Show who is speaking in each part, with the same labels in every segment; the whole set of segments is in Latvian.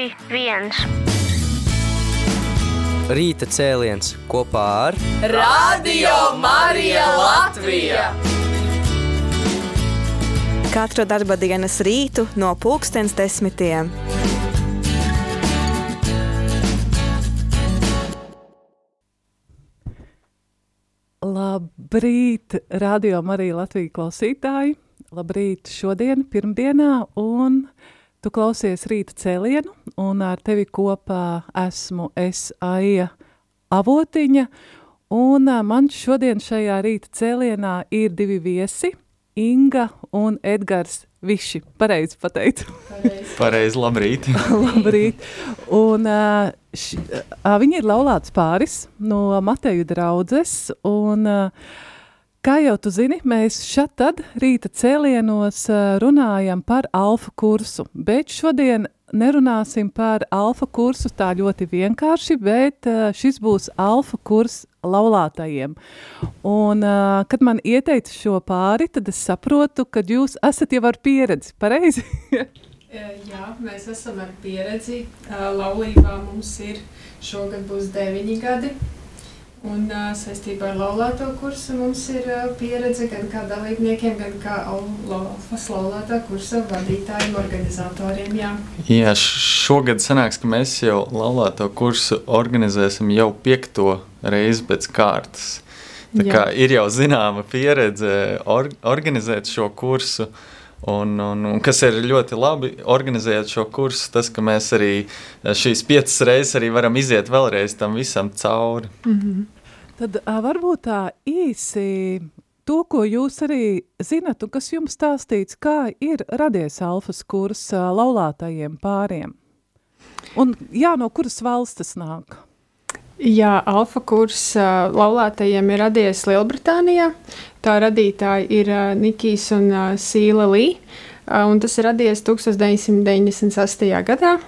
Speaker 1: 1.
Speaker 2: Rīta cēliens kopā ar
Speaker 3: Radio Marija Latvija!
Speaker 4: Katru darba dienas rītu no pulkstens desmitiem.
Speaker 5: Labrīt, radio Marija Latvija klausītāji! Labrīt šodien, pirmdienā, un tu klausies rīta cēlienu, un ar tevi kopā esmu es Aija Avotiņa, un man šodien šajā rīta cēlienā ir divi viesi, Inga un Edgars Viši, pareizi pateicu.
Speaker 6: Pareizi, labrīt.
Speaker 5: labrīt. Un š, viņi ir laulāts pāris no Mateju draudzes, un kā jau tu zini, mēs šat tad rīta cēlienos runājam par alfa kursu, bet šodien nerunāsim par alfa kursu tā ļoti vienkārši, bet šis būs alfa kurs laulātajiem. Un, kad man ieteica šo pāri, tad es saprotu, ka jūs esat jau ar pieredzi, pareizi?
Speaker 7: Jā, mēs esam ar pieredzi. Laulībā mums ir šogad būs deviņi gadi. Un uh, saistībā ar laulāto kursu mums ir uh, pieredze gan kā dalībniekiem, gan kā Alfas laulātā kursa vadītājiem, organizatoriem. Jā,
Speaker 6: jā šogad sanāks, ka mēs jau laulāto kursu organizēsim jau piekto reizi pēc kārtas. Tā kā ir jau zināma pieredze or, organizēt šo kursu. Un, un, un kas ir ļoti labi organizējot šo kursu, tas, ka mēs arī šīs piecas reizes arī varam iziet vēlreiz tam visam cauri. Mm -hmm.
Speaker 5: Tad uh, varbūt tā īsi to, ko jūs arī zinat, un kas jums stāstīts, kā ir radies alfas kurs uh, laulātajiem pāriem. Un jā, no kuras valsts tas nāk?
Speaker 7: Jā, alfa kurs uh, laulātajiem ir radies Lielbritānijā. Tā radītāji ir uh, Nikijs un uh, Sīla Lī, uh, un tas ir radies 1998. gadā.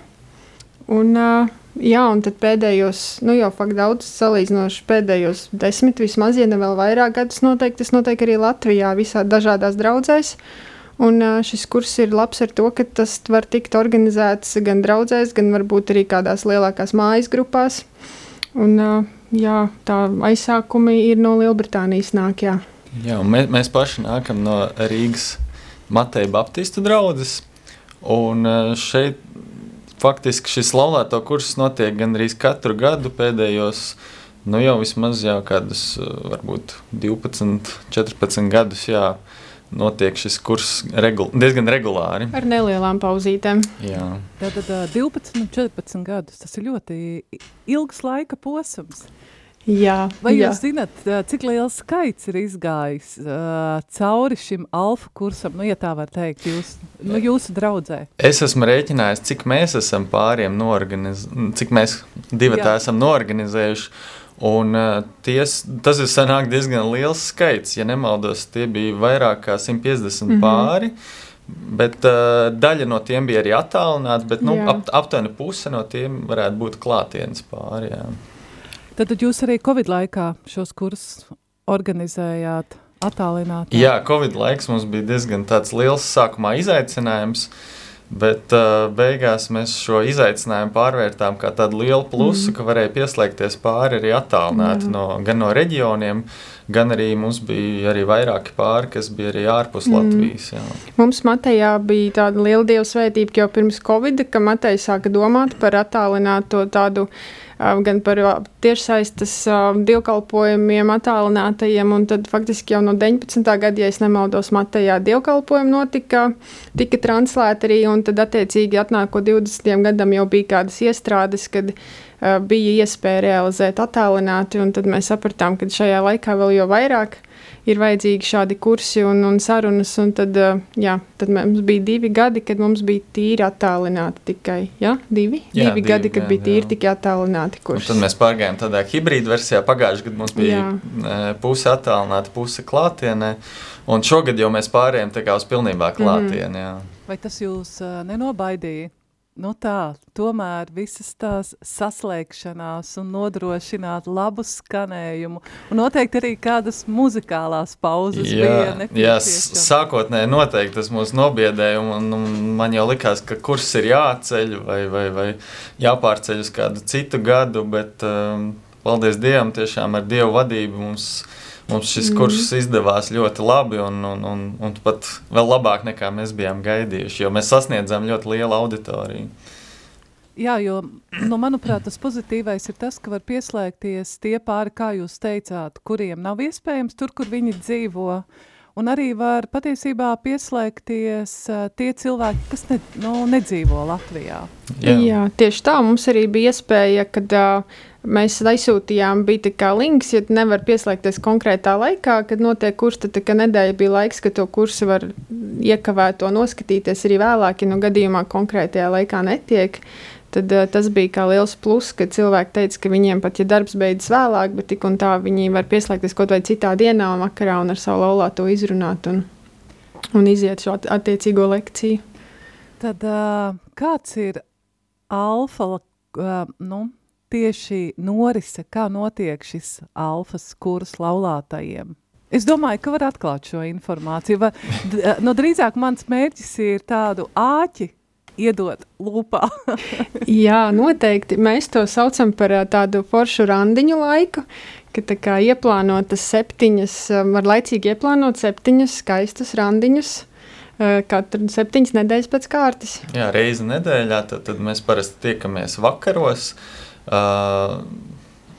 Speaker 7: Un, uh, jā, un tad pēdējos, nu jau fakt daudz salīdzinoši pēdējos desmit, vismaz, ja ne vēl vairāk gadus noteikti, tas notiek arī Latvijā visā dažādās draudzēs. Un šis kurs ir labs ar to, ka tas var tikt organizēts gan draudzēs, gan varbūt arī kādās lielākās mājas grupās. Un, jā, tā aizsākumi ir no Lielbritānijas nāk, jā.
Speaker 6: Mēs, mēs paši nākam no Rīgas Mateja Baptistu draudzes, un šeit faktiski šis laulāto kurs notiek gandrīz katru gadu pēdējos, nu jau vismaz jau kādus varbūt 12, 14 gadus, jā, notiek šis kurs regul diezgan regulāri.
Speaker 7: Ar nelielām pauzītēm.
Speaker 6: Jā.
Speaker 5: Tātad 12 un 14 gadus, tas ir ļoti ilgs laika posms.
Speaker 7: Jā,
Speaker 5: Vai
Speaker 7: jā.
Speaker 5: jūs zināt, cik liels skaits ir izgājis uh, cauri šim alfa kursam, nu, ja tā var teikt, jūs, nu, jūsu draudzē?
Speaker 6: Es esmu rēķinājis, cik mēs esam pāriem norganizējuši, cik mēs divi tā esam norganizējuši. Un, uh, ties, tas ir sanāk diezgan liels skaits. Ja nemaldos, tie bija vairāk kā 150 mm -hmm. pāri. Bet uh, daļa no tiem bija arī attālināta, bet nu, ap, aptuveni puse no tiem varētu būt klātienes pāri.
Speaker 5: Tad, tad jūs arī Covid laikā šos kursus organizējāt attālināti?
Speaker 6: Jā, Covid laiks mums bija diezgan liels sākumā izaicinājums. Bet uh, beigās mēs šo izaicinājumu pārvērtām kā tādu lielu plusu, mm. ka varēja pieslēgties pāri arī attālināti no, gan no reģioniem, gan arī mums bija arī vairāki pāri, kas bija arī ārpus mm. Latvijas. Jā.
Speaker 7: Mums Matejā bija tāda liela dieva svētība jau pirms Covid, ka Mateja sāka domāt par attālināto tādu gan par tiešsaistes dievkalpojumiem, attālinātajiem. Tad faktiski jau no 19. gada, ja nemaldos, Matejā dievkalpojumi notika, tika translēti arī. Tad, attiecīgi, atnākot 20. gadam, jau bija kādas iestrādes, kad bija iespēja realizēt attālināti. Tad mēs sapratām, ka šajā laikā vēl jau vairāk ir vajadzīgi šādi kursi un, un sarunas. Un tad, jā, tad mums bija divi gadi, kad mums bija tīri attālināti tikai. Ja? Divi?
Speaker 6: Jā,
Speaker 7: divi
Speaker 6: divi
Speaker 7: gadi, kad
Speaker 6: gadi,
Speaker 7: bija tīri
Speaker 6: jā.
Speaker 7: tikai attālināti
Speaker 6: Un
Speaker 7: kursi.
Speaker 6: tad mēs pārgājām tādā hibrīda versijā. Pagājušajā gadā mums bija
Speaker 7: Jā.
Speaker 6: puse attālināta, puse klātienē. Un šogad jau mēs pārējām uz pilnībā klātienē. Mm.
Speaker 5: Vai tas jūs uh, nenobaidīja? Nu tā, tomēr visas tās saslēgšanās un nodrošināt labu skanējumu, un noteikti arī kādas muzikālās pauzes
Speaker 6: jā,
Speaker 5: bija
Speaker 6: Jā, sākotnēji noteikti tas mūs nobiedēja, un, un man jau likās, ka kurs ir jāceļ vai, vai, vai jāpārceļ uz kādu citu gadu, bet um, paldies Dievam, tiešām ar Dievu vadību mums mums šis mm. kurs izdevās ļoti labi un, un, un, un pat vēl labāk nekā mēs bijām gaidījuši, jo mēs sasniedzām ļoti lielu auditoriju.
Speaker 5: Jā, jo, nu, manuprāt, tas pozitīvais ir tas, ka var pieslēgties tie pāri, kā jūs teicāt, kuriem nav iespējams tur, kur viņi dzīvo, un arī var patiesībā pieslēgties uh, tie cilvēki, kas ne, nu, nedzīvo Latvijā.
Speaker 7: Jā. Jā, tieši tā, mums arī bija iespēja, kad uh, Mēs aizsūtījām, bija tā kā links, ja nevar pieslēgties konkrētā laikā, kad notiek kurs, tad tā nedēļa bija laiks, ka to kursu var iekavēt to noskatīties arī vēlāk, ja nu gadījumā konkrētajā laikā netiek. Tad uh, tas bija kā liels pluss, ka cilvēki teica, ka viņiem pat, ja darbs beidzas vēlāk, bet tik un tā viņi var pieslēgties kaut vai citā dienā un vakarā un ar savu laulāto izrunāt un, un iziet šo attiecīgo lekciju.
Speaker 5: Tad uh, kāds ir alfa, uh, nu, tieši norise, kā notiek šis alfas kurs laulātajiem? Es domāju, ka var atklāt šo informāciju. Va, d, no drīzāk mans mērķis ir tādu āķi iedot lūpā.
Speaker 7: Jā, noteikti. Mēs to saucam par tādu foršu randiņu laiku, ka kā ieplānotas septiņas, var laicīgi ieplānot septiņas skaistas randiņus, katru septiņas nedēļas pēc kārtas.
Speaker 6: Jā, reizi nedēļā, tad, tad mēs parasti tiekamies vakaros, uh,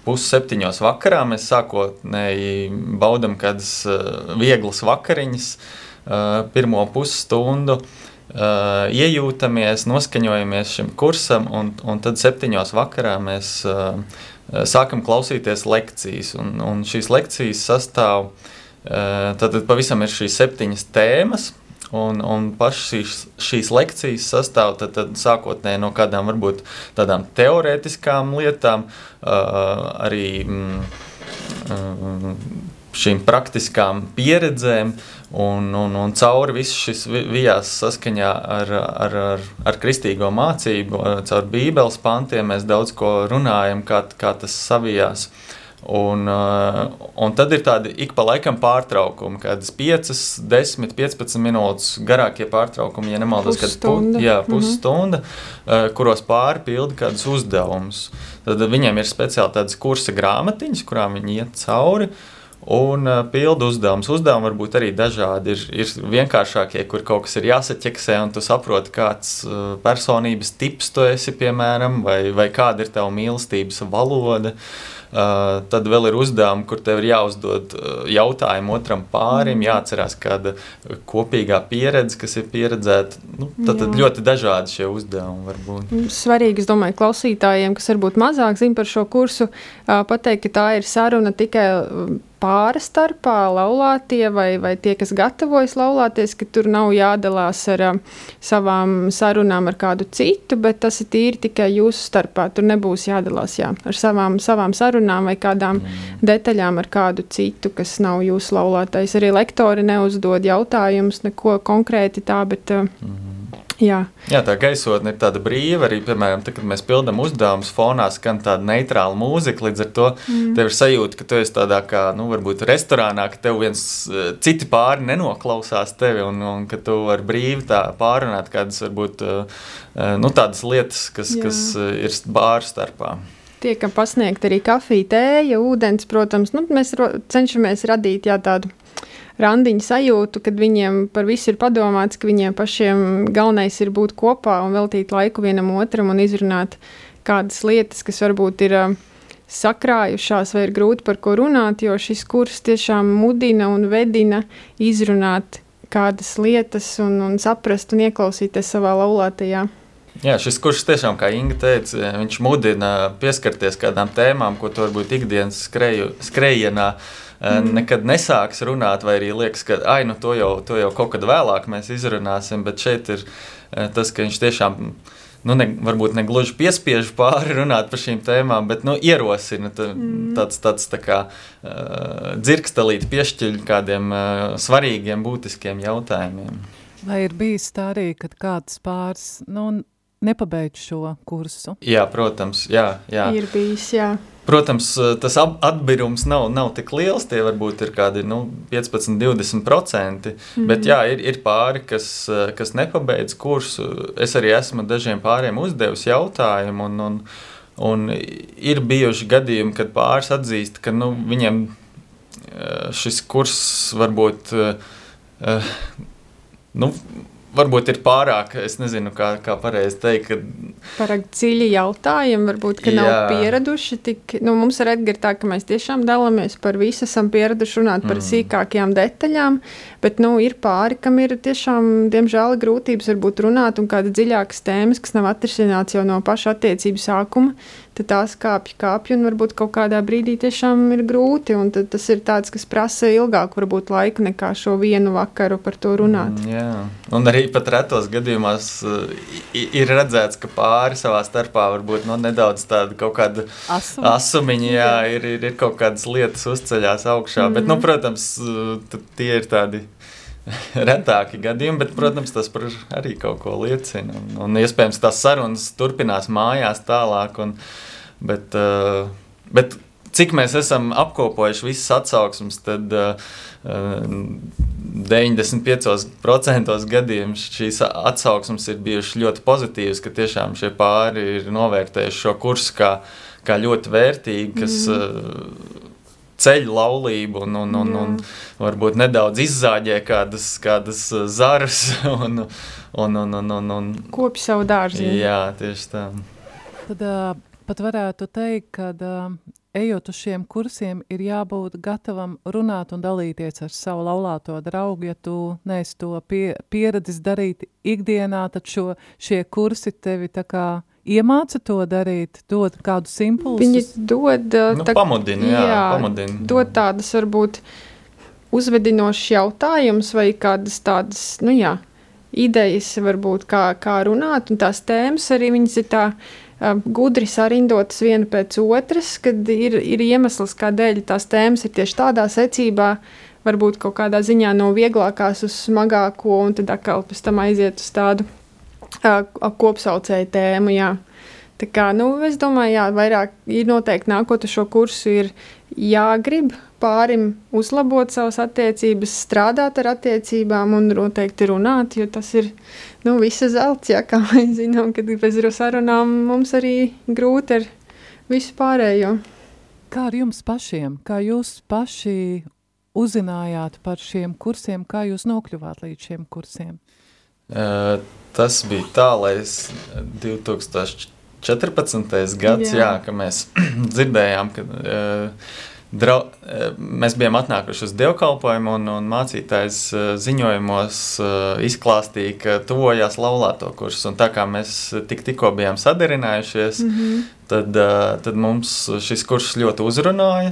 Speaker 6: Pusseptiņos vakarā mēs sākotnēji baudām kādas vieglas vakariņas, uh, pirmo pusstundu. Uh, iejūtamies, noskaņojamies šim kursam, un, un tad septiņos vakarā mēs uh, sākam klausīties lekcijas. Un, un šīs lekcijas sastāv, uh, tad pavisam ir šīs septiņas tēmas, Un, un pašas šīs, šīs lekcijas sastāv tad, tad sākotnēji no kādām varbūt tādām teorētiskām lietām, uh, arī mm, šīm praktiskām pieredzēm. Un, un, un cauri visam šis vijās saskaņā ar, ar, ar, ar kristīgo mācību, caur Bībeles pantiem mēs daudz ko runājam, kā, kā tas savijās. Uh, Un, uh, un tad ir tādi ik pa laikam pārtraukumi, kādas 5, 10, 15 minūtes garākie pārtraukumi, ja nemaldos, kad pu, jā, mhm. pusstunda, mm -hmm. uh, kuros pāri pilda kādus uzdevumus. Tad viņiem ir speciāli tādas kursa grāmatiņas, kurām viņi iet cauri. Un uh, pildu uzdevums. Uzdevumi var būt arī dažādi. Ir, ir vienkāršākie, kur kaut kas ir jāsaķeksē, un tu saproti, kāds uh, personības tips tu esi, piemēram, vai, vai kāda ir tava mīlestības valoda. Uh, tad vēl ir uzdevumi, kur tev ir jāuzdod jautājumu otram pārim, mm. jāatcerās kāda kopīgā pieredze, kas ir pieredzēta. Nu, tad, tad ļoti dažādi šie uzdevumi var būt.
Speaker 7: Mm, svarīgi, es domāju, klausītājiem, kas varbūt mazāk zina par šo kursu, pateikt, ka tā ir saruna tikai pāra starpā, laulātie vai, vai tie, kas gatavojas laulāties, ka tur nav jādalās ar um, savām sarunām ar kādu citu, bet tas ir tīri tikai jūsu starpā. Tur nebūs jādalās jā, ar savām, savām sarunām vai kādām mm. detaļām ar kādu citu, kas nav jūsu laulātais. Arī lektori neuzdod jautājumus, neko konkrēti tā, bet. Uh, mm Jā.
Speaker 6: Jā, tā gaisotne ir tāda brīva. Arī, piemēram, tad, kad mēs pildām uzdevumus, fonā skan tāda neitrāla mūzika. Līdz ar to mm. tev ir sajūta, ka tu esi tādā kā, nu, varbūt restorānā, ka tev viens eh, citi pāri nenoklausās tevi un, un ka tu vari brīvi tā pārunāt kādas, varbūt, eh, eh, nu, tādas lietas, kas, Jā. kas ir bāru starpā.
Speaker 7: Tiekam pasniegt arī kafija, tēja, ūdens, protams. Nu, mēs cenšamies radīt jā, tādu randiņu sajūtu, kad viņiem par visu ir padomāts, ka viņiem pašiem galvenais ir būt kopā un veltīt laiku vienam otram un izrunāt kādas lietas, kas varbūt ir uh, sakrājušās vai ir grūti par ko runāt, jo šis kurs tiešām mudina un vedina izrunāt kādas lietas un, un saprast un ieklausīties savā laulātajā.
Speaker 6: Jā, šis kurs tiešām, kā Inga teica, viņš mudina pieskarties kādām tēmām, ko tu varbūt ikdienas skreju, skrejienā mm. nekad nesāks runāt, vai arī liekas, ka ai, nu, to, jau, to jau kaut kad vēlāk mēs izrunāsim. Bet šeit ir tas, ka viņš tiešām. Nu, ne, varbūt ne gluži piespiež pāri runāt par šīm tēmām, bet nu, ierosina tā, mm. tāds, tāds tā kā uh, dzirkstelīt, piešķiļ kādiem uh, svarīgiem, būtiskiem jautājumiem.
Speaker 5: Vai ir bijis tā arī, kad kāds pāris nu, nepabeidz šo kursu?
Speaker 6: Jā, protams, jā, jā.
Speaker 7: Ir bijis, jā.
Speaker 6: Protams, tas atbīrums nav, nav tik liels. Tie varbūt ir kādi nu, 15, 20%. Mm -hmm. Bet jā, ir, ir pāri, kas, kas nepabeidz kursu. Es arī esmu dažiem pāriem uzdevis jautājumu. Un, un, un ir bijuši gadījumi, kad pāris atzīst, ka nu, viņiem šis kurs varbūt. Uh, nu, varbūt ir pārāk, es nezinu, kā, kā pareizi teikt. Ka...
Speaker 7: Pārāk dziļi jautājumi, varbūt, ka jā. nav pieraduši. Tik, nu, mums ar Edgars tā, ka mēs tiešām dalāmies par visu, esam pieraduši runāt par mm. sīkākajām detaļām, bet nu, ir pāri, kam ir tiešām, diemžēl, grūtības varbūt runāt un kāda dziļākas tēmas, kas nav atrisināts jau no paša attiecību sākuma tad tās kāpj, kāpj, un varbūt kaut kādā brīdī tiešām ir grūti. Tas ir tāds, kas prasa ilgāku varbūt, laiku nekā šo vienu vakaru par to runāt.
Speaker 6: Mm, jā, un arī pat retos gadījumos ir redzēts, ka pāri savā starpā varbūt no, nu, nedaudz tāda kaut kāda
Speaker 5: Asum.
Speaker 6: asumiņa, jā, ir, ir, ir kaut kādas lietas uzceļās augšā. Mm. Bet, nu, protams, uh, tie ir tādi retāki gadījumi, bet, protams, tas arī kaut ko liecina. Un, un iespējams, tās sarunas turpinās mājās tālāk. Un, bet, uh, bet cik mēs esam apkopojuši visas atsauksmes, tad uh, 95% gadījumu šīs atsauksmes ir bijušas ļoti pozitīvas, ka tiešām šie pāri ir novērtējuši šo kursu kā, kā ļoti vērtīgu, kas mm. uh, ceļu laulību un, un, un, un varbūt nedaudz izzāģē kādas, kādas uh, zaras un, un, un, un, un, un
Speaker 7: kopi savu dārzu.
Speaker 6: Jā, tieši tā.
Speaker 5: Tad uh, pat varētu teikt, ka uh, ejot uz šiem kursiem, ir jābūt gatavam runāt un dalīties ar savu laulāto draugu. Ja tu neesi to pie, pieredzis darīt ikdienā, tad šo, šie kursi tevi tā kā iemāca to darīt, dod kādus impulsus?
Speaker 7: Viņi dod, uh,
Speaker 6: nu, tā, pamudina, jā, jā, pamudina.
Speaker 7: dod tādas varbūt uzvedinošas jautājumus vai kādas tādas, nu jā, idejas varbūt kā, kā runāt, un tās tēmas arī viņas ir tā uh, gudri sarindotas viena pēc otras, kad ir, ir iemesls, kādēļ tās tēmas ir tieši tādā secībā, varbūt kaut kādā ziņā no vieglākās uz smagāko, un tad atkal pēc tam aiziet uz tādu kopsaucēju tēmu. Jā. Tā kā, nu, es domāju, jā, vairāk ir noteikti nākot uz šo kursu, ir jāgrib pārim uzlabot savas attiecības, strādāt ar attiecībām un noteikti runāt, jo tas ir nu, visa zelts, jā, kā mēs zinām, kad bez sarunām mums arī grūti ar visu pārējo.
Speaker 5: Kā ar jums pašiem? Kā jūs paši uzzinājāt par šiem kursiem? Kā jūs nokļuvāt līdz šiem kursiem?
Speaker 6: Uh, tas bija tālais 2014. gads, jā. Jā, kad mēs dzirdējām, ka uh, drau, uh, mēs bijām atnākuši uz dievkalpojumu un, un mācītājs uh, ziņojumos izklāstīja, ka tuvojās laulāto kursu. Un tā kā mēs tik, tikko bijām sadarinājušies, mm -hmm. tad, tad mums šis kurs ļoti uzrunāja.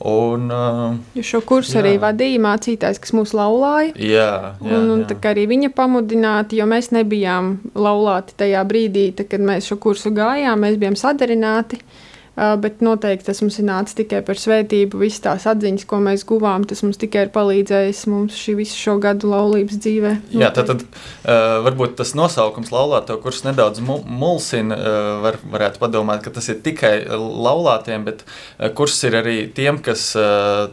Speaker 6: Un, uh,
Speaker 7: jo šo kursu jā. arī vadīja mācītājs, kas mūs laulāja.
Speaker 6: Jā, jā,
Speaker 7: un, un
Speaker 6: jā.
Speaker 7: arī viņa pamudināti, jo mēs nebijām laulāti tajā brīdī, tad, kad mēs šo kursu gājām, mēs bijām sadarināti. Uh, bet noteikti tas mums ir nācis tikai par svētību. Visas tās atziņas, ko mēs guvām, tas mums tikai ir palīdzējis mums šī visu šo gadu laulības dzīvē.
Speaker 6: Noteikti. Jā, tad, tad uh, varbūt tas nosaukums laulāto, kurš nedaudz mulsina, uh, var, varētu padomāt, ka tas ir tikai laulātiem, bet uh, kurš ir arī tiem, kas. Uh,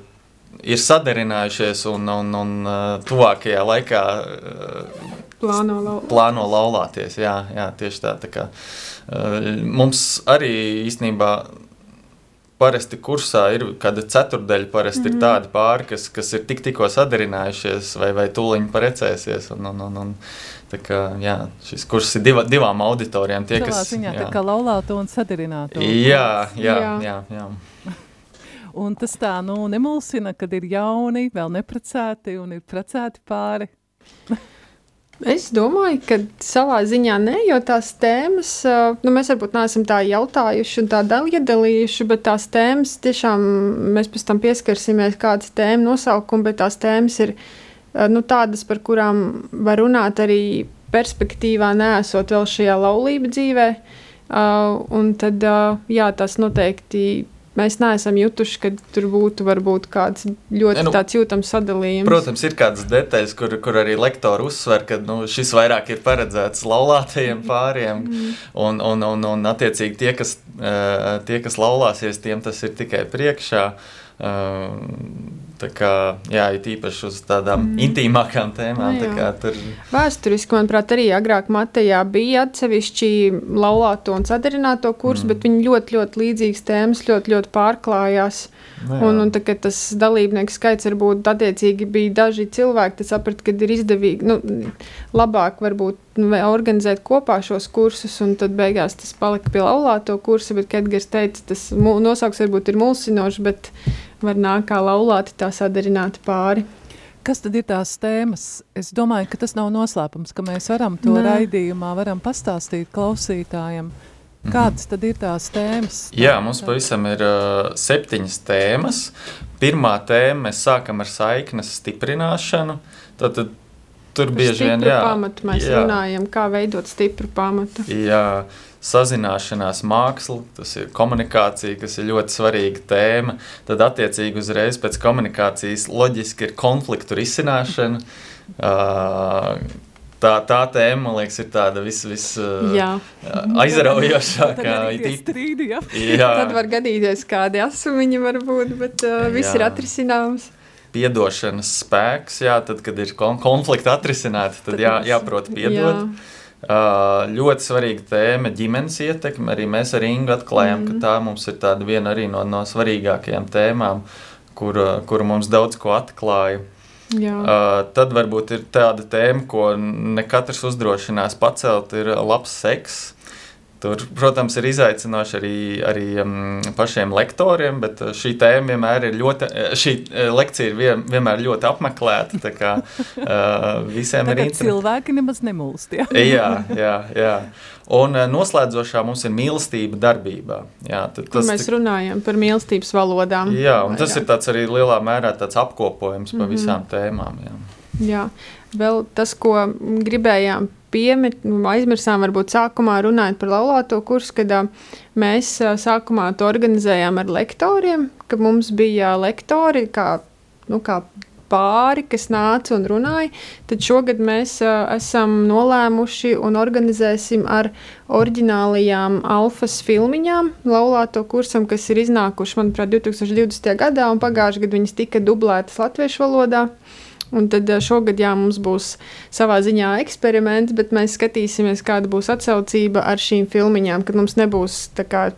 Speaker 6: ir sadarinājušies un, un, un uh, tuvākajā laikā uh,
Speaker 7: plāno, lau...
Speaker 6: plāno laulāties. Jā, jā tieši tā. tā kā, uh, mums arī īstenībā parasti kursā ir kāda ceturdaļa, parasti mm -hmm. ir mhm. tādi pāri, kas, kas ir tik, tikko sadarinājušies vai, vai tūlīt precēsies. Un, un, un, un, kā, jā, šis kurs ir diva, divām auditorijām. Tie,
Speaker 5: Savā
Speaker 6: kas,
Speaker 5: ziņā, jā. tā kā laulāto un sadarināto.
Speaker 6: Jā, jā, jā. jā, jā.
Speaker 5: Un tas tā, nu, nemulsina, kad ir jauni, vēl neprecēti un ir precēti pāri.
Speaker 7: Es domāju, ka savā ziņā nē, jo tās tēmas, nu, mēs varbūt neesam tā jautājuši un tā iedalījuši, bet tās tēmas tiešām mēs pēc tam pieskarsimies kādas tēmu nosaukumu, bet tās tēmas ir nu, tādas, par kurām var runāt arī perspektīvā, nesot vēl šajā laulību dzīvē. Uh, un tad, uh, jā, tas noteikti mēs neesam jutuši, ka tur būtu varbūt kāds ļoti
Speaker 6: Ne, nu,
Speaker 7: tāds jūtams sadalījums.
Speaker 6: Protams, ir kādas detaļas, kur, kur arī lektori uzsver, ka nu, šis vairāk ir paredzēts laulātajiem pāriem. Un, un, un, un attiecīgi tie, kas, eh, tie, kas laulāsies, tiem tas ir tikai priekšā. Eh, Tā kā, jā, ir īpaši uz tādām mm. intīmākām tēmām.
Speaker 7: Nu,
Speaker 6: tā tur
Speaker 7: Vēsturiski, manuprāt, arī agrāk Matejā bija atsevišķi laulāto un sadarināto kursu, mm. bet viņi ļoti, ļoti līdzīgas tēmas, ļoti, ļoti pārklājās.
Speaker 6: Nu jā.
Speaker 7: Un, un tā, tas dalībnieku skaits varbūt attiecīgi bija daži cilvēki, tad sapratu, ka ir izdevīgi, nu, labāk varbūt nu, organizēt kopā šos kursus, un tad beigās tas palika pie laulāto kursa, bet, kā Edgars teica, tas nosauks varbūt ir mulsinošs, bet var nākt kā laulāti tā sadarināti pāri.
Speaker 5: Kas tad ir tās tēmas? Es domāju, ka tas nav noslēpums, ka mēs varam to
Speaker 7: Nē.
Speaker 5: raidījumā varam pastāstīt klausītājiem. Kādas tad ir tās tēmas?
Speaker 6: Jā, mums pavisam ir uh, septiņas tēmas. Pirmā tēma mēs sākam ar saiknes stiprināšanu. Tad, tad tur bieži vien jā,
Speaker 7: pamatu mēs
Speaker 6: jā,
Speaker 7: runājam, kā veidot stipru pamatu.
Speaker 6: Jā, sazināšanās māksla, tas ir komunikācija, kas ir ļoti svarīga tēma. Tad, attiecīgi, uzreiz pēc komunikācijas loģiski ir konfliktu risināšana. Uh, tā, tā tēma, man liekas, ir tāda vis, vis, uh,
Speaker 7: Jā.
Speaker 6: aizraujošākā.
Speaker 5: Strīdi, jā.
Speaker 6: Jā.
Speaker 7: Tad var gadīties kādi asumiņi, varbūt, bet uh, viss ir atrisināms.
Speaker 6: Piedošanas spēks, jā, tad, kad ir kon konflikti atrisināti, tad, tad jā, jāprot piedot.
Speaker 7: Jā.
Speaker 6: Uh, ļoti svarīga tēma - ģimenes ietekme. Arī mēs ar Ingu atklājām, mm.
Speaker 7: Mhm.
Speaker 6: ka tā mums ir tāda viena arī no, no svarīgākajām tēmām, kur, uh, kur mums daudz ko atklāja.
Speaker 7: Jā.
Speaker 6: Uh, tad varbūt ir tāda tēma, ko ne katrs uzdrošinās pacelt, ir labs seks. Tur, protams, ir izaicinoši arī, arī um, pašiem lektoriem, bet uh, šī tēma vienmēr ir ļoti, uh, šī uh, lekcija ir vien, vienmēr ļoti apmeklēta. tā kā, Uh, visiem ir
Speaker 5: Tagad
Speaker 6: interesanti.
Speaker 5: cilvēki nemaz nemulst, jā.
Speaker 6: Jā, jā, jā. Un noslēdzošā mums ir mīlestība darbībā. Jā, tad
Speaker 7: Kur mēs
Speaker 6: tik-
Speaker 7: runājam par mīlestības valodām.
Speaker 6: Jā, un tas ir
Speaker 7: vairāk.
Speaker 6: tāds arī lielā mērā tāds apkopojums
Speaker 7: Mhm.
Speaker 6: pa visām tēmām. Jā.
Speaker 7: Jā, vēl tas, ko gribējām pieminēt, aizmirsām, varbūt sākumā runājot par laulāto kursu, kad mēs sākumā to organizējām ar lektoriem, ka mums bija lektori kā, nu, kā pāri, kas nāca un runāja. Tad šogad mēs uh, esam nolēmuši un organizēsim ar oriģinālajām alfas filmiņām, laulāto kursam, kas ir iznākuši, manuprāt, 2020. gadā, un pagājušajā gadā viņas tika dublētas latviešu valodā. Un tad ā, šogad jā, mums būs savā ziņā eksperiments, bet mēs skatīsimies, kāda būs atsaucība ar šīm filmiņām, kad mums nebūs kā,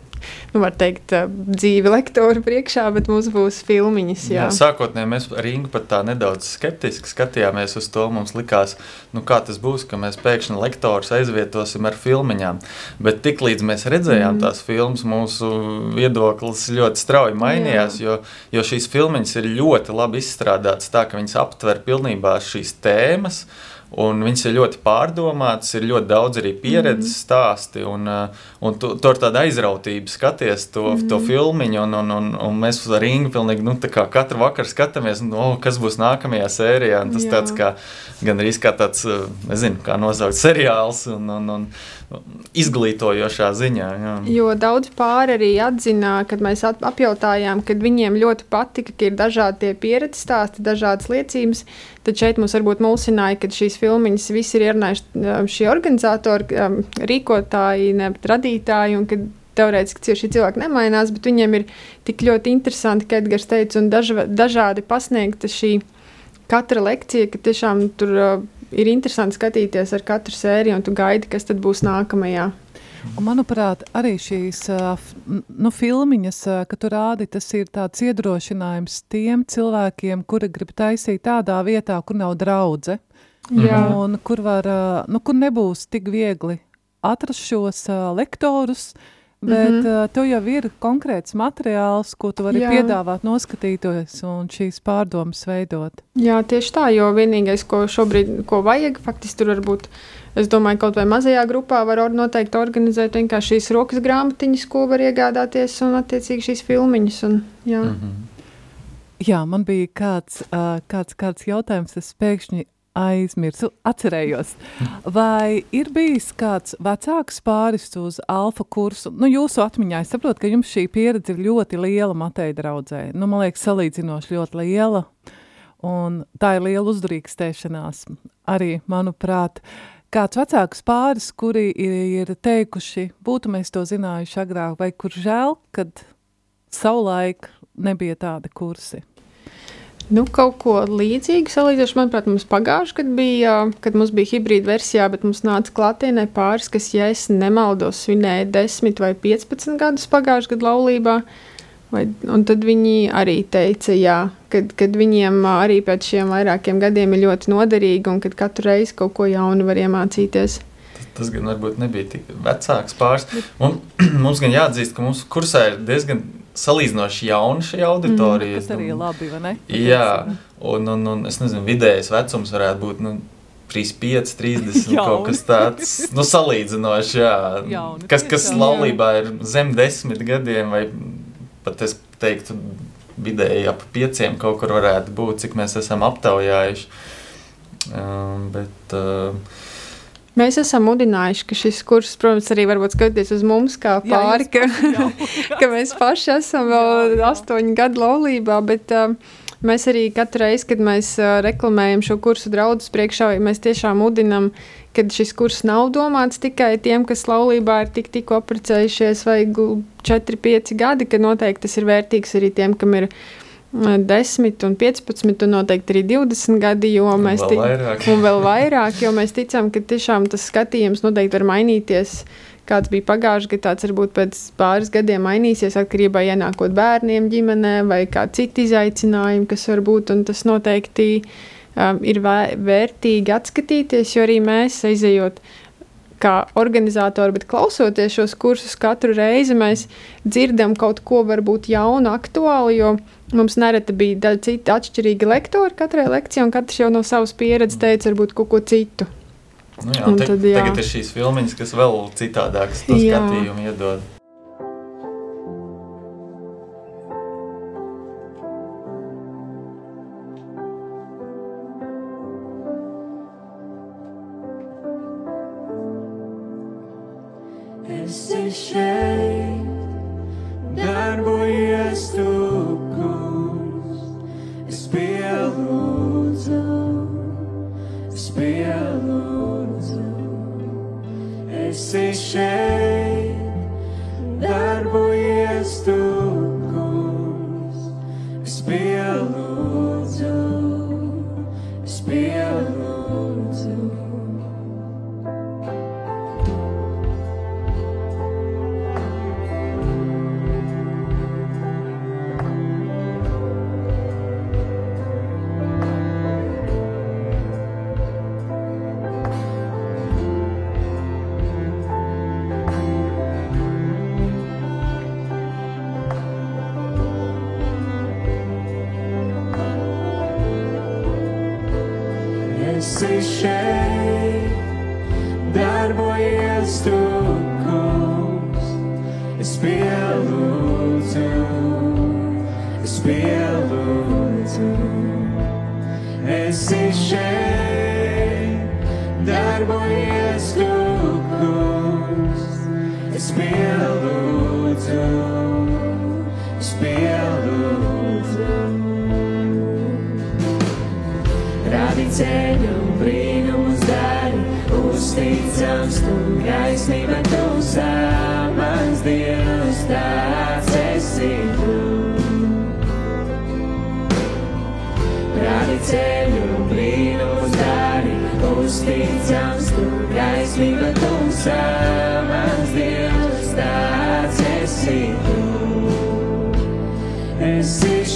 Speaker 7: nu, var teikt, ā, dzīve lektora priekšā, bet mums būs filmiņas. Jā.
Speaker 6: Jā, sākotnēji mēs ar Ingu pat tā nedaudz skeptiski skatījāmies uz to. Mums likās, nu, kā tas būs, ka mēs pēkšņi lektorus aizvietosim ar filmiņām. Bet tiklīdz mēs redzējām mm. tās filmas, mūsu viedoklis ļoti strauji mainījās, jo, jo šīs filmiņas ir ļoti labi izstrādātas tā, ka viņas aptver pilnībā šīs tēmas. Un viņas ir ļoti pārdomātas, ir ļoti daudz arī pieredzes mm. stāsti. Un, uh, un tu, tu ar tādu aizrautību skaties to, mm. to filmu. Un, un, un, un mēs ar Ingu pilnīgi, nu, katru vakaru skatāmies, nu, oh, kas būs nākamajā sērijā. Un tas
Speaker 7: Jā.
Speaker 6: tāds kā, gan arī kā tāds, uh, nezinu, kā nosaukt seriāls un, un, un izglītojošā ziņā. Jā.
Speaker 7: Jo daudz pāri arī atzina, kad mēs apjautājām, kad viņiem ļoti patika, ka ir dažādi pieredzes stāsti, dažādas liecības. Tad šeit mums varbūt mulsināja, ka šīs filmiņas visi ir ierunājuši um, šie organizatori, um, rīkotāji, ne, radītāji. un kad Teorētiski šie cilvēki nemainās, bet viņiem ir tik ļoti interesanti, kā Edgars teica, un dažva, dažādi pasniegta šī katra lekcija, ka tiešām tur uh, ir interesanti skatīties ar katru sēriju, un tu gaidi, kas tad būs nākamajā.
Speaker 5: Un, manuprāt, arī šīs nu, filmiņas, kad tu rādi, tas ir tāds iedrošinājums tiem cilvēkiem, kuri grib taisīt tādā vietā, kur nav draudze.
Speaker 7: Jā.
Speaker 5: Un kur, var, nu, kur nebūs tik viegli atrast šos lektorus, bet mm. -hmm. tev jau ir konkrēts materiāls, ko tu vari.
Speaker 7: Jā.
Speaker 5: piedāvāt noskatīties un šīs pārdomas veidot.
Speaker 7: Jā, tieši tā, jo vienīgais, ko šobrīd ko vajag, faktiski tur varbūt, es domāju, kaut vai mazajā grupā var noteikti organizēt vienkārši šīs rokas grāmatiņas, ko var iegādāties, un attiecīgi šīs filmiņas. Un, jā.
Speaker 6: Mhm.
Speaker 5: Jā, man bija kāds, uh, kāds, kāds jautājums, es pēkšņi aizmirsu, atcerējos. Vai ir bijis kāds vecāks pāris uz alfa kursu? Nu, jūsu atmiņā es saprotu, ka jums šī pieredze ir ļoti liela Mateja draudzē. Nu, man liekas, salīdzinoši ļoti liela. Un tā ir liela uzdrīkstēšanās. Arī, manuprāt, kāds vecāks pāris, kuri ir teikuši, būtu mēs to zinājuši agrāk, vai kur žēl, kad savulaik nebija tādi kursi.
Speaker 7: Nu, kaut ko līdzīgu salīdzinoši, manuprāt, mums pagājušajā gadā bija, kad mums bija hibrīda versijā, bet mums nāca klātienē pāris, kas, ja es nemaldos, svinēja 10 vai 15 gadus pagājušajā gadā laulībā. Vai, un tad viņi arī teica, jā, kad, kad viņiem arī pēc šiem vairākiem gadiem ir ļoti noderīgi un kad katru reizi kaut ko jaunu var iemācīties.
Speaker 8: Tas, tas gan varbūt nebija tik vecāks pāris. Un, mums gan jāatzīst, ka mūsu kursā ir diezgan salīdzinoši jauna šī auditorija.
Speaker 5: Mm, tas arī ir labi, vai ne?
Speaker 8: Jā, un, un, un es nezinu, vidējais vecums varētu būt. Nu, 35, 30, kaut kas tāds - nu, salīdzinoši, jā. Jauni, kas, kas laulībā ir zem desmit gadiem, vai pat es teiktu, vidēji ap pieciem kaut kur varētu būt, cik mēs esam aptaujājuši. Um, bet, uh,
Speaker 7: Mēs esam mudinājuši, ka šis kurs, protams, arī varbūt skatīties uz mums kā pāri, jā, ka, ka mēs paši esam vēl astoņu gadu laulībā, bet uh, mēs arī katru reizi, kad mēs uh, reklamējam šo kursu draudzes priekšā, mēs tiešām mudinam, ka šis kurs nav domāts tikai tiem, kas laulībā ir tik, tikko apprecējušies vai 4-5 gadi, ka noteikti tas ir vērtīgs arī tiem, kam ir 10, un 15, un noteikti arī 20 gadi, jo
Speaker 8: un
Speaker 7: mēs
Speaker 8: vēl vairāk.
Speaker 7: un vēl vairāk, jo mēs ticam, ka tiešām tas skatījums noteikti var mainīties. Kāds bija pagājušajā gadā, tāds varbūt pēc pāris gadiem mainīsies atkarībā no ienākot bērniem ģimenē vai kā citi izaicinājumi, kas var būt. Tas noteikti um, ir vērtīgi atskatīties, jo arī mēs aizejot kā organizatori, bet klausoties šos kursus katru reizi, mēs dzirdam kaut ko varbūt jaunu, aktuālu, jo Mums nereti bija citi atšķirīgi lektori katrai lekcijai, un katrs jau no savas pieredzes teica, varbūt kaut ko citu.
Speaker 8: Nu jā, te, tad, jā. Tagad ir šīs filmiņas, kas vēl citādākas skatījumu iedod. Esi šeit, darbojies tu pielūdzu, es pielūdzu, esi šeit, darbojies tu, kungs, es pielūdzu,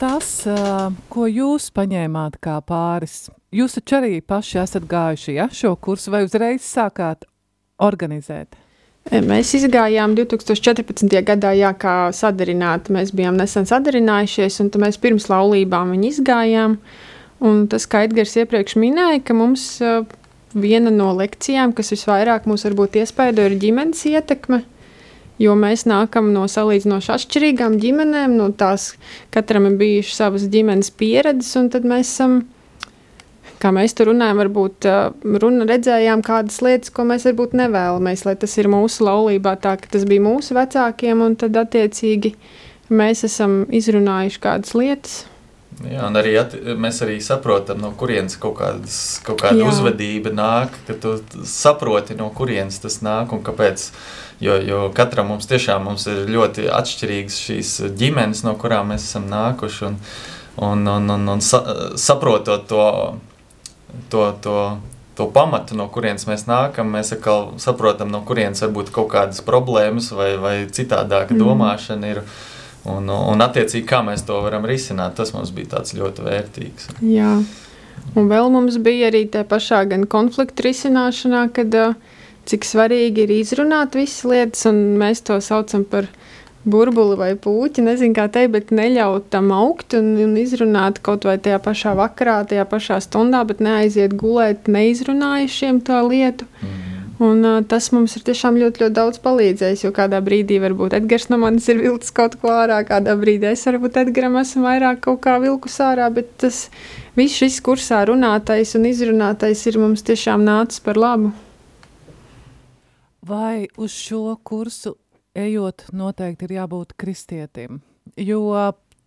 Speaker 5: tas, uh, ko jūs paņēmāt kā pāris? Jūs taču arī paši esat gājuši ja, šo kursu, vai uzreiz sākāt organizēt?
Speaker 7: Mēs izgājām 2014. gadā, jā, kā sadarināti. Mēs bijām nesen sadarinājušies, un mēs pirms laulībām viņu izgājām. Un tas, kā Edgars iepriekš minēja, ka mums uh, viena no lekcijām, kas visvairāk mūs varbūt iespaido, ir ģimenes ietekme. Jo mēs nākam no salīdzinoši atšķirīgām ģimenēm, no tās katram ir bijušas savas ģimenes pieredzes, un tad mēs esam kā mēs tur runājam, varbūt runa redzējām kādas lietas, ko mēs varbūt nevēlamies, lai tas ir mūsu laulībā tā, ka tas bija mūsu vecākiem, un tad attiecīgi mēs esam izrunājuši kādas lietas.
Speaker 6: Jā, un arī at, mēs arī saprotam, no kurienes kaut, kādas, kaut kāda
Speaker 7: Jā.
Speaker 6: Uzvedība nāk, ka tu saproti, no kurienes tas nāk un kāpēc. Jo, jo katram mums tiešām mums ir ļoti atšķirīgas šīs ģimenes, no kurām mēs esam nākuši. Un, un, un, un, un sa, saprotot to, to, to, to pamatu, no kurienes mēs nākam, mēs atkal saprotam, no kurienes var būt kaut kādas problēmas vai, vai citādāka mm. domāšana. Ir, Un, un attiecīgi, kā mēs to varam risināt, tas mums bija ļoti vērtīgs.
Speaker 7: Jā. Un vēl mums bija arī tā pašā gan konflikta risināšanā, kad cik svarīgi ir izrunāt visas lietas, un mēs to saucam par burbuli vai puķi, nezinu, kā teikt, bet neļaut tam augt un, un izrunāt kaut vai tajā pašā vakarā, tajā pašā stundā, bet neaiziet gulēt neizrunājušiem to lietu. Mm. Un, uh, tas mums ir tiešām ļoti, ļoti daudz palīdzējis. Jo kādā brīdī varbūt Edgars no manis ir vilcis kaut ko ārā, kādā brīdī es varbūt Edgars esmu vairāk kaut kā vilkus ārā. Bet tas viss šis kursā runātais un izrunātais ir mums tiešām nācis par labu.
Speaker 5: Vai uz šo kursu ejot, noteikti ir jābūt kristietim? Jo,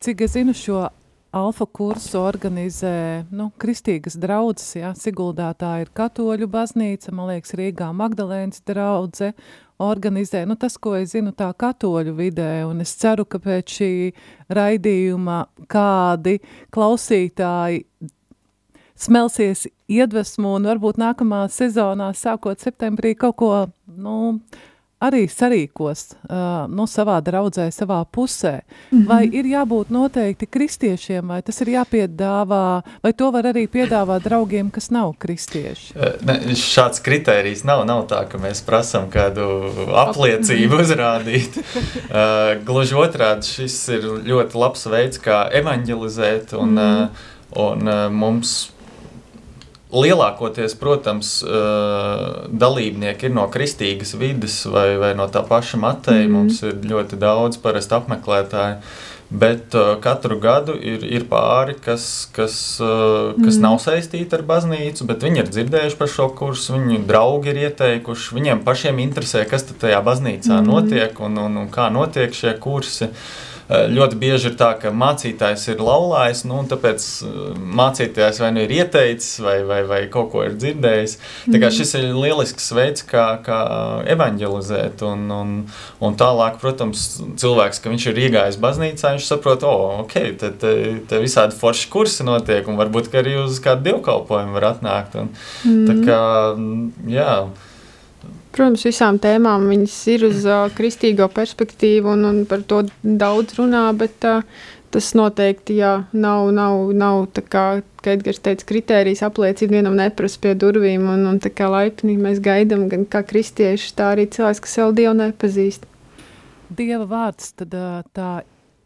Speaker 5: cik es zinu, šo Alfa kursu organizē nu, kristīgas draudzes. Ja? Siguldā tā ir katoļu baznīca, man liekas, Rīgā Magdalēnas draudze organizē. Nu, tas, ko es zinu, tā katoļu vidē, un es ceru, ka pēc šī raidījuma kādi klausītāji smelsies iedvesmu un varbūt nākamā sezonā, sākot septembrī, kaut ko nu, arī sarīkos uh, no savā draudzē, savā pusē. Mm -hmm. Vai ir jābūt noteikti kristiešiem, vai tas ir jāpiedāvā, vai to var arī piedāvāt draugiem, kas nav kristieši?
Speaker 6: Ne, šāds kritērijs nav, nav tā, ka mēs prasam kādu apliecību uzrādīt. uh, gluži otrādi, šis ir ļoti labs veids, kā evanģelizēt un, mm -hmm. uh, un uh, mums Lielākoties, protams, dalībnieki ir no kristīgas vidas vai, vai no tā paša Mateja. Mm. Mums ir ļoti daudz parasti apmeklētāji. Bet uh, katru gadu ir, ir pāri, kas, kas, uh, kas mm. nav saistīti ar baznīcu, bet viņi ir dzirdējuši par šo kursu, viņu draugi ir ieteikuši. Viņiem pašiem interesē, kas tajā baznīcā mm. notiek un, un, un kā notiek šie kursi. Uh, Eh, ļoti bieži ir tā, ka mācītājs ir laulājis, nu, un tāpēc eh, mācītājs vai nu ir ieteicis, vai, vai, vai kaut ko ir dzirdējis. Tā kā mhm. šis ir lielisks veids, kā, kā evanģelizēt. Un, un, un tālāk, protams, cilvēks, ka viņš ir iegājis baznīcā, viņš saprot, o, oh, ok, te, te, te visādi forši kursi notiek, un varbūt arī uz kādu dievkalpojumu var atnākt. Un, mm. Tā kā, jā.
Speaker 7: Protams, visām tēmām viņas ir uz uh, kristīgo perspektīvu, un, un par to daudz runā, bet uh, tas noteikti jā, nav, nav, nav tā kā, kā Edgars teica, kritērijas apliecība vienam neprasa pie durvīm, un, un tā kā laipni mēs gaidām gan kā kristieši, tā arī cilvēks, kas vēl Dievu nepazīst.
Speaker 5: Dieva vārds tad tā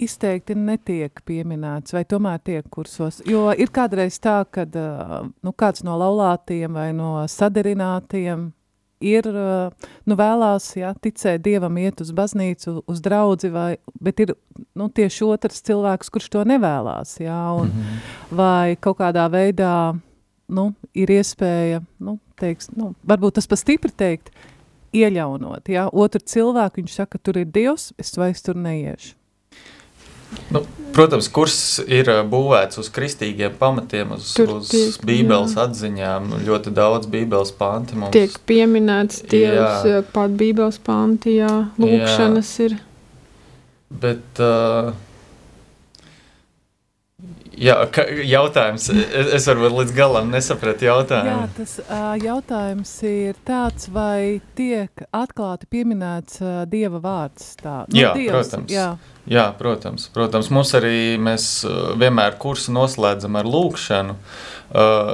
Speaker 5: izteikti netiek pieminēts, vai tomēr tiek kursos. Jo ir kādreiz tā, ka nu, kāds no laulātiem vai no sadarinātiem ir, nu, vēlās, jā, ticēt Dievam, iet uz baznīcu, uz draudzi, vai, bet ir, nu, tieši otrs cilvēks, kurš to nevēlās, jā, un mm -hmm. vai kaut kādā veidā, nu, ir iespēja, nu, teiks, nu, varbūt tas pa stipri teikt, ieļaunot, jā, otru cilvēku, viņš saka, tur ir Dievs, es vairs tur neiešu.
Speaker 6: Protams, kurs ir uh, būvēts uz kristīgiem pamatiem, uz, Tur uz tiek, Bībeles jā. atziņām. Ļoti daudz Bībeles panti mums
Speaker 7: tiek pieminēts. Dievs, jā. pat Bībeles panti, jā, lūkšanas jā. ir.
Speaker 6: Bet, uh, Jā, ka, jautājums. Es, es varbūt līdz galam nesapratu jautājumu.
Speaker 5: Jā, tas uh, jautājums ir tāds, vai tiek atklāti pieminēts uh, Dieva vārds? Tā,
Speaker 6: nu, jā, dievs, protams. Jā. jā, protams. Protams, mums arī mēs vienmēr kursu noslēdzam ar lūkšanu. Uh,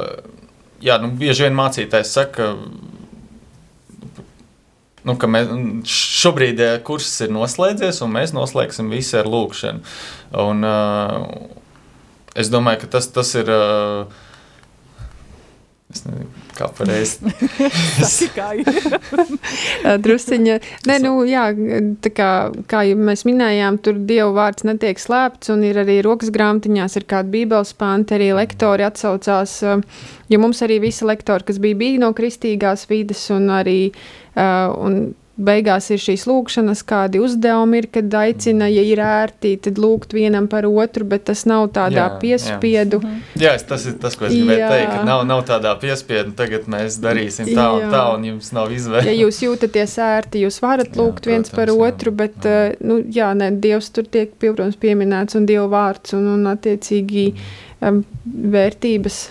Speaker 6: jā, nu, bieži vien mācītājs saka, Nu, mēs, šobrīd kurs ir noslēdzies, un mēs noslēgsim visu ar lūkšanu. Un, uh, es domāju, ka tas, tas ir. Uh, Es nezinu, kā pareizi.
Speaker 7: Drusciņa. Nē, nu, jā, tā kā, kā jau mēs minējām, tur Dieva vārds netiek slēpts, un ir arī rokas grāmatiņās, ir kāda bībeles pānta, arī lektori atsaucās, jo mums arī visi lektori, kas bija, bija no kristīgās vides, un arī, un beigās ir šīs lūkšanas, kādi uzdevumi ir, kad aicina, ja ir ērti, tad lūgt vienam par otru, bet tas nav tādā jā, piespiedu.
Speaker 6: Jā, mhm. jā tas ir tas, ko es gribēju jā. teikt, ka nav, nav tādā piespiedu, tagad mēs darīsim tā un jā. tā, un jums nav izvēle.
Speaker 7: Ja jūs jūtaties ērti, jūs varat lūgt jā, viens protams, par otru, jā. bet, jā. Uh, nu, jā, ne, Dievs tur tiek, protams, pieminēts, un Dieva vārds, un, un attiecīgi um, vērtības,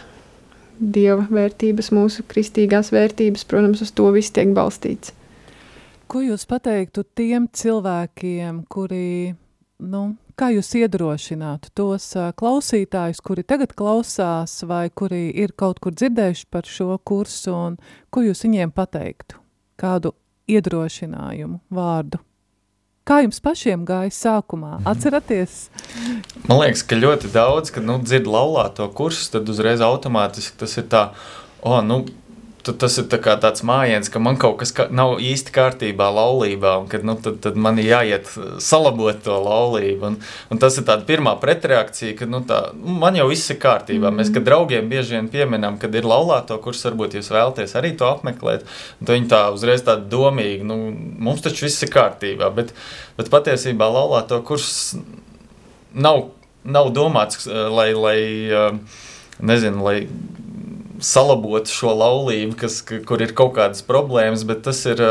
Speaker 7: Dieva vērtības, mūsu kristīgās vērtības, protams, uz to viss tiek balstīts.
Speaker 5: Ko jūs pateiktu tiem cilvēkiem, kuri, nu, kā jūs iedrošinātu tos klausītājus, kuri tagad klausās vai kuri ir kaut kur dzirdējuši par šo kursu, un ko jūs viņiem pateiktu? Kādu iedrošinājumu vārdu? Kā jums pašiem gāja sākumā? Atceraties?
Speaker 6: Man liekas, ka ļoti daudz, kad nu, dzird laulāto kursus, tad uzreiz automātiski tas ir tā, o, nu, tas ir tā tāds mājiens, ka man kaut kas ka, nav īsti kārtībā laulībā, un kad, nu, tad, tad man ir jāiet uh, salabot to laulību. Un, un tas ir tāds pirmā pretreakcija, ka nu, tā, nu, man jau viss ir kārtībā. Mm. Mēs, kad draugiem bieži vien pieminam, kad ir laulāto, kurš varbūt jūs vēlaties arī to apmeklēt, tad viņi tā uzreiz tādi domīgi, nu, mums taču viss ir kārtībā, bet, bet patiesībā laulāto kurs nav, nav domāts, uh, lai, lai uh, nezinu, lai salabot šo laulību, kas, kur ir kaut kādas problēmas, bet tas ir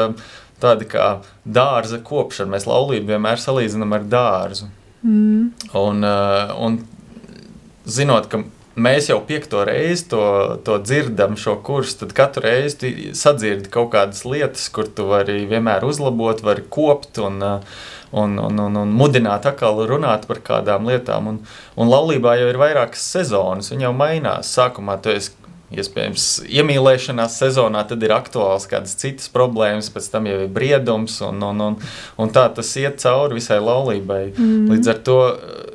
Speaker 6: tādi kā dārza kopšana. Mēs laulību vienmēr salīdzinām ar dārzu. Mm. Un, un zinot, ka mēs jau piekto reizi to, to dzirdam, šo kursu, tad katru reizi sadzirdi kaut kādas lietas, kur tu vari vienmēr uzlabot, vari kopt un, un, un, un, un mudināt atkal runāt par kādām lietām. Un, un laulībā jau ir vairākas sezonas, viņa jau mainās. Sākumā tu esi Iespējams, iemīlēšanās sezonā tad ir aktuāls kādas citas problēmas, pēc tam jau ir briedums, un, un, un, un tā tas iet cauri visai laulībai. Mm. Līdz ar to eh,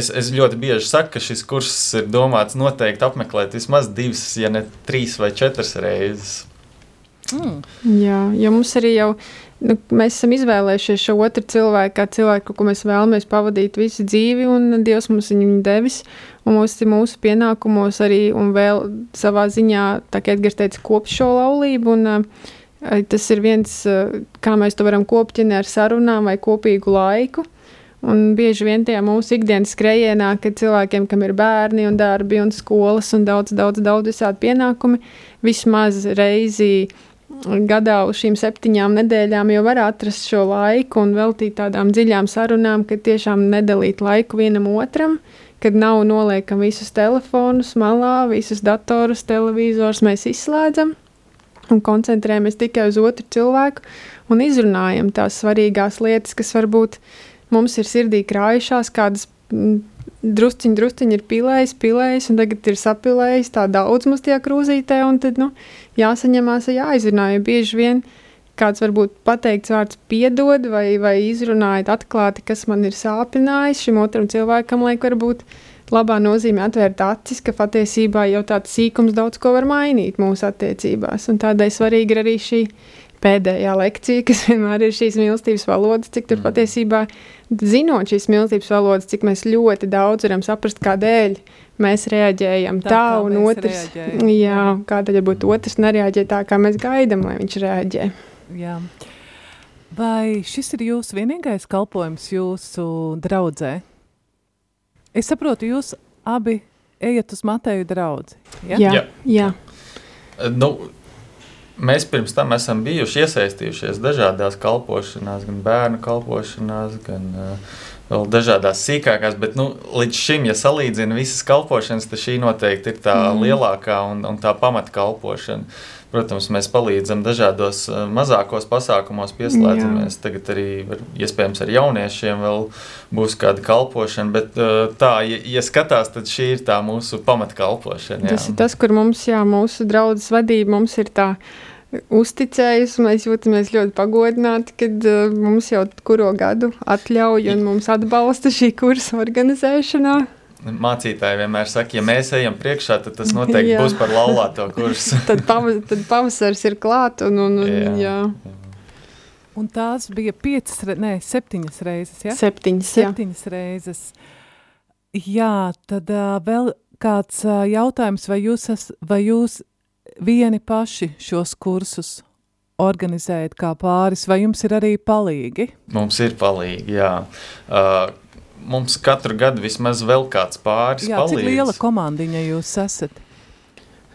Speaker 6: es, es ļoti bieži saku, ka šis kurs ir domāts noteikti apmeklēt vismaz divas, ja ne trīs vai četras reizes.
Speaker 7: Mm. Jā, jo mums arī jau nu, mēs esam izvēlējušies šo otru cilvēku, kā cilvēku, ko mēs vēlamies pavadīt visu dzīvi, un Dievs mums viņu devis. Mums ir mūsu pienākumos arī, un vēl savā ziņā, tā kā Edgars teica, kopt šo laulību. Un, uh, tas ir viens, uh, kā mēs to varam ne ar sarunām vai kopīgu laiku. Un bieži vien tajā mūsu ikdienas skrējienā, kad cilvēkiem, kam ir bērni un darbi un skolas un daudz, daudz, daudz visādi pienākumi, vismaz reizi gadā uz šīm septiņām nedēļām jau var atrast šo laiku un veltīt tādām dziļām sarunām, ka tiešām nedalīt laiku vienam otram. Kad nav noliekam visus telefonus malā, visus datorus, televizors mēs izslēdzam un koncentrējamies tikai uz otru cilvēku un izrunājam tās svarīgās lietas, kas varbūt mums ir sirdī krājušās, kādas drusciņi, drusciņi ir pilējis, pilējis, un tagad ir sapilējis tā daudz mums tajā krūzītē, un tad, nu, jāsaņemās, jāizrunā, jo bieži vien kāds varbūt pateikts vārds piedod vai, vai izrunājot atklāti, kas man ir sāpinājis šim otram cilvēkam, liek varbūt labā nozīmē atvērt acis, ka patiesībā jau tāds sīkums daudz ko var mainīt mūsu attiecībās. Un tādēļ svarīgi ir arī šī pēdējā lekcija, kas vienmēr ir šīs mīlestības valodas, cik tur mm. patiesībā, zinot šīs mīlestības valodas, cik mēs ļoti daudz varam saprast, kādēļ mēs reaģējam tā, tā un otrs. Reaģējam. Jā, kādēļ varbūt otrs nereaģē tā, kā mēs gaidām, lai viņš reaģē.
Speaker 5: Jā. Vai šis ir jūsu vienīgais kalpojums jūsu draudzē? Es saprotu, jūs abi ejat uz Mateju draugu.
Speaker 7: Ja? Jā, jā. jā.
Speaker 6: Nu, mēs pirms tam esam bijuši iesaistījušies dažādās kalpošanās, gan bērnu kalpošanās, gan uh, vēl dažādās sīkākās, bet nu, līdz šim, ja salīdzina visas kalpošanas, tad šī noteikti ir tā mm. lielākā un, un tā pamatkalpošana. Protams, mēs palīdzam dažādos eh, mazākos pasākumos, pieslēdzamies. Jā. Tagad arī, var, iespējams, ar jauniešiem vēl būs kāda kalpošana, bet eh, tā, ja, ja skatās, tad šī ir tā mūsu pamatkalpošana.
Speaker 7: Jā. Tas ir tas, kur mums, jā, mūsu draudzes vadība mums ir tā uzticējusi. Mēs jūtamies ļoti pagodināti, kad uh, mums jau kuro gadu atļauj un mums atbalsta šī kursa organizēšanā.
Speaker 6: Mācītāji vienmēr saka, ja mēs ejam priekšā, tad tas noteikti jā. būs par laulāto kursu.
Speaker 7: tad, pavas, tad pavasars ir klāt un, un, un jā. jā.
Speaker 5: Un tās bija piecas, ne, septiņas reizes, ja?
Speaker 7: Septiņas,
Speaker 5: jā. Septiņas reizes. Jā, tad uh, vēl kāds uh, jautājums, vai jūs, es, vai jūs vieni paši šos kursus organizējat kā pāris, vai jums ir arī palīgi?
Speaker 6: Mums ir palīgi, jā. Uh, mums katru gadu vismaz vēl kāds pāris Jā, palīdz.
Speaker 5: Cik liela komandiņa jūs esat?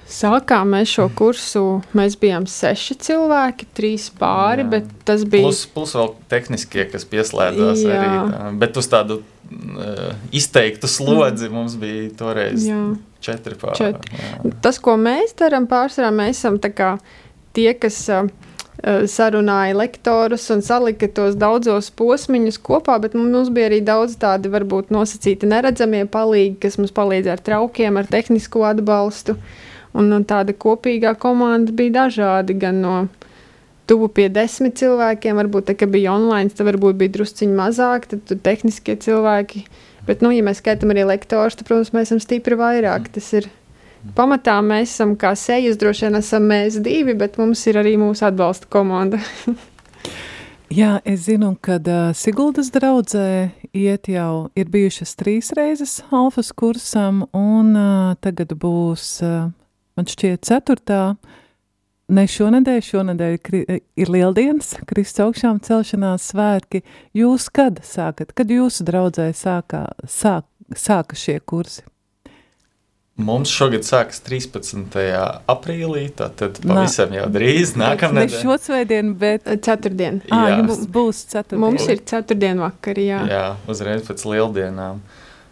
Speaker 7: Sākām mēs šo kursu, mēs bijām seši cilvēki, trīs pāri, Jā. bet tas bija...
Speaker 6: Plus, plus vēl tehniskie, kas pieslēdzās Jā. arī, tā. bet uz tādu uh, izteiktu slodzi mm. mums bija toreiz Jā. četri pāri. Četri.
Speaker 7: Tas, ko mēs darām pārsvarā, mēs esam tā kā tie, kas... Uh, sarunāja lektorus un salika tos daudzos posmiņus kopā, bet mums bija arī daudz tādi varbūt nosacīti neredzamie palīgi, kas mums palīdzēja ar traukiem, ar tehnisko atbalstu. Un, un tāda kopīgā komanda bija dažādi gan no tuvu pie desmit cilvēkiem. Varbūt tā, bija online, tad varbūt bija drusciņi mazāk, tad tur tehniskie cilvēki. Bet, nu, ja mēs skaitām arī lektorus, tad, protams, mēs esam stipri vairāk. Tas ir pamatā mēs esam kā sejas, droši vien esam mēs divi, bet mums ir arī mūsu atbalsta komanda.
Speaker 5: Jā, es zinu, ka uh, Siguldas draudzē iet jau ir bijušas trīs reizes alfas kursam, un uh, tagad būs, uh, man šķiet, ceturtā. Ne šonadēļ, šonadēļ ir lieldienas, Kristus augšām celšanās svētki. Jūs kad sākat, kad jūsu draudzē sākā, sāk, sāka šie kursi?
Speaker 6: Mums šogad sākas 13. aprīlī, tad pavisam jau drīz nākamā
Speaker 5: nedēļa. Ne šo svētdienu, bet
Speaker 7: ceturtdien.
Speaker 5: Jā, à, jums būs ceturtdien.
Speaker 7: Mums ir ceturtdien vakar, jā.
Speaker 6: Jā, uzreiz pēc lieldienām.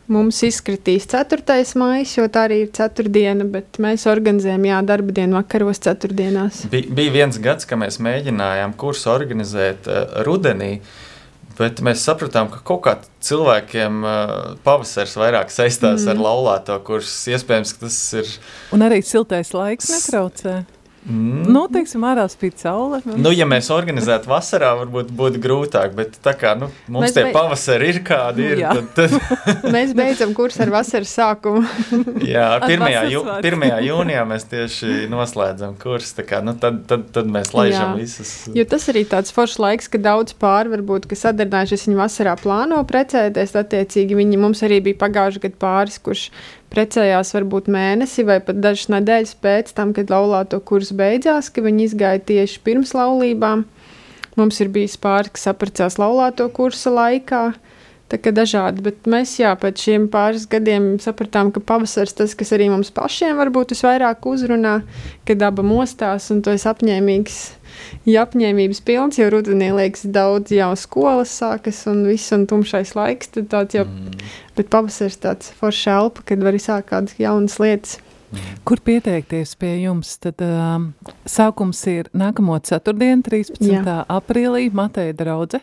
Speaker 7: Mums izkritīs 4. maija, jo tā arī ir ceturtdiena, bet mēs organizējam, jā, darba dienu vakaros ceturtdienās.
Speaker 6: Bij, bija viens gads, kad mēs mēģinājām kursu organizēt uh, rudenī. Uh, Bet mēs sapratām, ka kaut kā cilvēkiem uh, pavasaris vairāk saistās mm. ar laulāto, kurš iespējams tas ir.
Speaker 5: Un arī siltais laiks netraucē. Mm. Nu, teiksim, ārā spīd saule.
Speaker 6: Nu, ja mēs organizētu vasarā, varbūt būtu grūtāk, bet tā kā nu, mums mēs tie beid... pavasari ir kādi ir, tad,
Speaker 7: tad... mēs beidzam kursu ar vasaras sākumu.
Speaker 6: Jā, 1. Jū, 1. jūnijā mēs tieši noslēdzam kursu, tā kā, nu, tad, tad, tad mēs laižam Jā. visus.
Speaker 7: Jo tas arī tāds foršs laiks, ka daudz pāri varbūt, kas sadarbinājušies, viņi vasarā plāno precēties, attiecīgi viņi mums arī bija pagājuši gadu pāris, kurš precējās varbūt mēnesi vai pat dažas nedēļas pēc tam, kad laulāto kurs beidzās, ka viņi izgāja tieši pirms laulībām. Mums ir bijis pāris, kas apprecās laulāto kursa laikā. Tā kā dažādi, bet mēs jā, pēc šiem pāris gadiem sapratām, ka pavasaris tas, kas arī mums pašiem varbūt visvairāk uzrunā, kad daba mostās un tu esi apņēmīgs ja apņēmības pilns, jo rudenī liekas daudz jau skolas sākas un viss un tumšais laiks, tad tāds jau, mm. bet pavasaris tāds foršs elpa, kad var izsākt kādas jaunas lietas.
Speaker 5: Mm. Kur pieteikties pie jums? Tad um, sākums ir nākamo ceturtdienu, 13. Jā. aprīlī, Mateja draudze.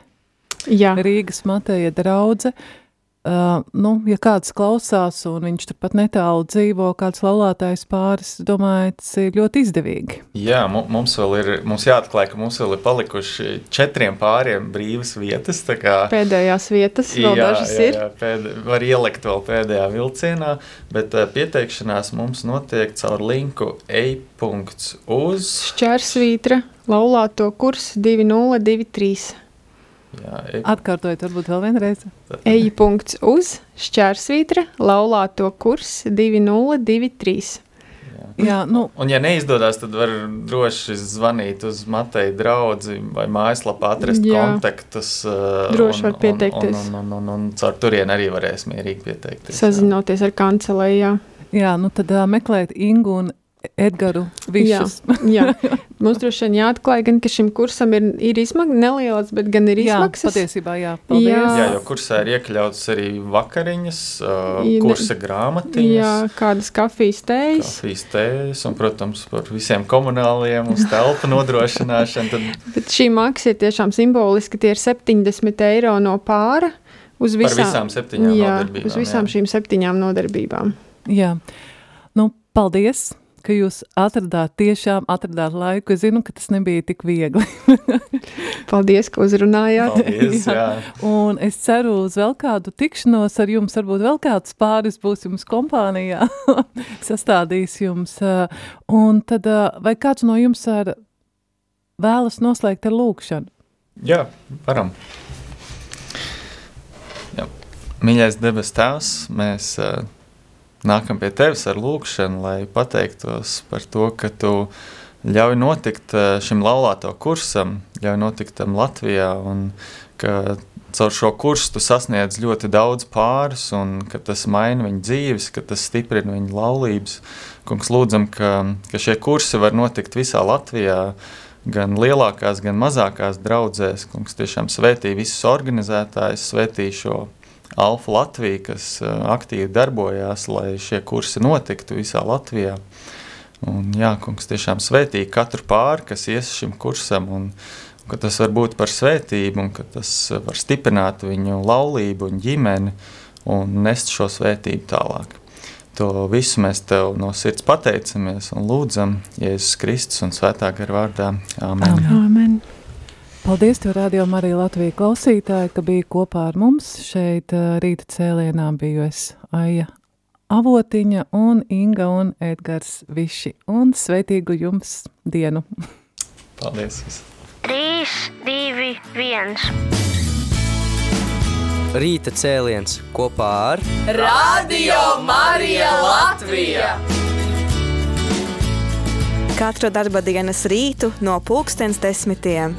Speaker 7: Jā.
Speaker 5: Rīgas Mateja draudze. Uh, Uh, nu, ja kāds klausās, un viņš turpat netālu dzīvo, kāds laulātājs pāris, domāju, tas ir ļoti izdevīgi.
Speaker 6: Jā, mums vēl ir, mums jāatklāj, ka mums vēl ir palikuši četriem pāriem brīvas vietas. Kā,
Speaker 7: Pēdējās vietas vēl jā, dažas jā, ir. Jā,
Speaker 6: pēd, var ielikt vēl pēdējā vilcienā, bet uh, pieteikšanās mums notiek caur linku e-punkts.uz.
Speaker 7: Šķērsvītra laulāto kurs 2023.
Speaker 5: Jā, e... Atkārtojiet, varbūt vēl vienreiz.
Speaker 7: Eju punkts uz šķērsvītra, laulāto kurs 2023.
Speaker 5: Jā. Jā, nu.
Speaker 6: Un, ja neizdodas, tad var droši zvanīt uz Mateja draugu vai mājaslapā, atrast Jā. kontaktus.
Speaker 7: Uh, droši un, var pieteikties.
Speaker 6: Un, un, un, un, un caur turieni arī varēs mierīgi pieteikties.
Speaker 7: Sazinoties jā. ar kancelēju.
Speaker 5: Jā, nu tad uh, meklēt Ingu un Edgars Višs.
Speaker 7: Jā, jā. Mums droši vien jāatklāj, gan, ka šim kursam ir, ir izmaksas nelielas, bet gan ir izmaksas.
Speaker 5: Jā, patiesībā, jā. Paldies. Jā.
Speaker 6: jā, jo kursā ir iekļauts arī vakariņas, uh, kursa grāmatiņas. Jā,
Speaker 7: kādas kafijas tējas.
Speaker 6: Kafijas tējas un, protams, par visiem komunāliem uz telpu nodrošināšanu. Tad...
Speaker 7: bet šī maksa ir tiešām simboliska, tie ir 70 eiro no pāra. Uz visām,
Speaker 6: par visām septiņām jā, nodarbībām.
Speaker 7: Uz visām jā. šīm septiņām nodarbībām.
Speaker 5: Jā, nu, paldies! Ka jūs atradāt, tiešām atradāt laiku. Es zinu, ka tas nebija tik viegli.
Speaker 7: Paldies, ka uzrunājāt.
Speaker 6: Paldies, jā.
Speaker 5: jā. Un es ceru uz vēl kādu tikšanos ar jums. Varbūt vēl kāds pāris būs jums kompānijā, sastādīs jums. Un tad vai kāds no jums ar vēlas noslēgt ar lūkšanu?
Speaker 6: Jā, varam. Jā. Mīļais debes tēvs, mēs uh, nākam pie tevis ar lūkšanu, lai pateiktos par to, ka tu ļauj notikt eh, šim laulāto kursam, ļauj notikt tam Latvijā, un ka caur šo kursu tu sasniedz ļoti daudz pāris, un ka tas maina viņu dzīves, ka tas stiprina viņu laulības. Kungs, lūdzam, ka, ka šie kursi var notikt visā Latvijā, gan lielākās, gan mazākās draudzēs. Kungs tiešām svētī visus organizētājus, svētī šo Alfa Latvija, kas uh, aktīvi darbojās, lai šie kursi notiktu visā Latvijā. Un, jā, kungs tiešām svētī katru pāri, kas ies šim kursam, un ka tas var būt par svētību, un ka tas var stiprināt viņu laulību un ģimeni un nest šo svētību tālāk. To visu mēs tev no sirds pateicamies un lūdzam Jēzus Kristus un Svētā gara vārdā. Āmen.
Speaker 7: Amen.
Speaker 5: Paldies, tev, Radio Marija Latvija klausītāji, ka bija kopā ar mums. Šeit rīta cēlienā biju es Aija Avotiņa un Inga un Edgars Viši. Un sveitīgu jums dienu!
Speaker 6: Paldies!
Speaker 1: 3, 2, 1.
Speaker 2: Rīta cēliens kopā ar
Speaker 3: Radio Marija Latvija!
Speaker 4: Katru darba dienas rītu no pulkstens desmitiem.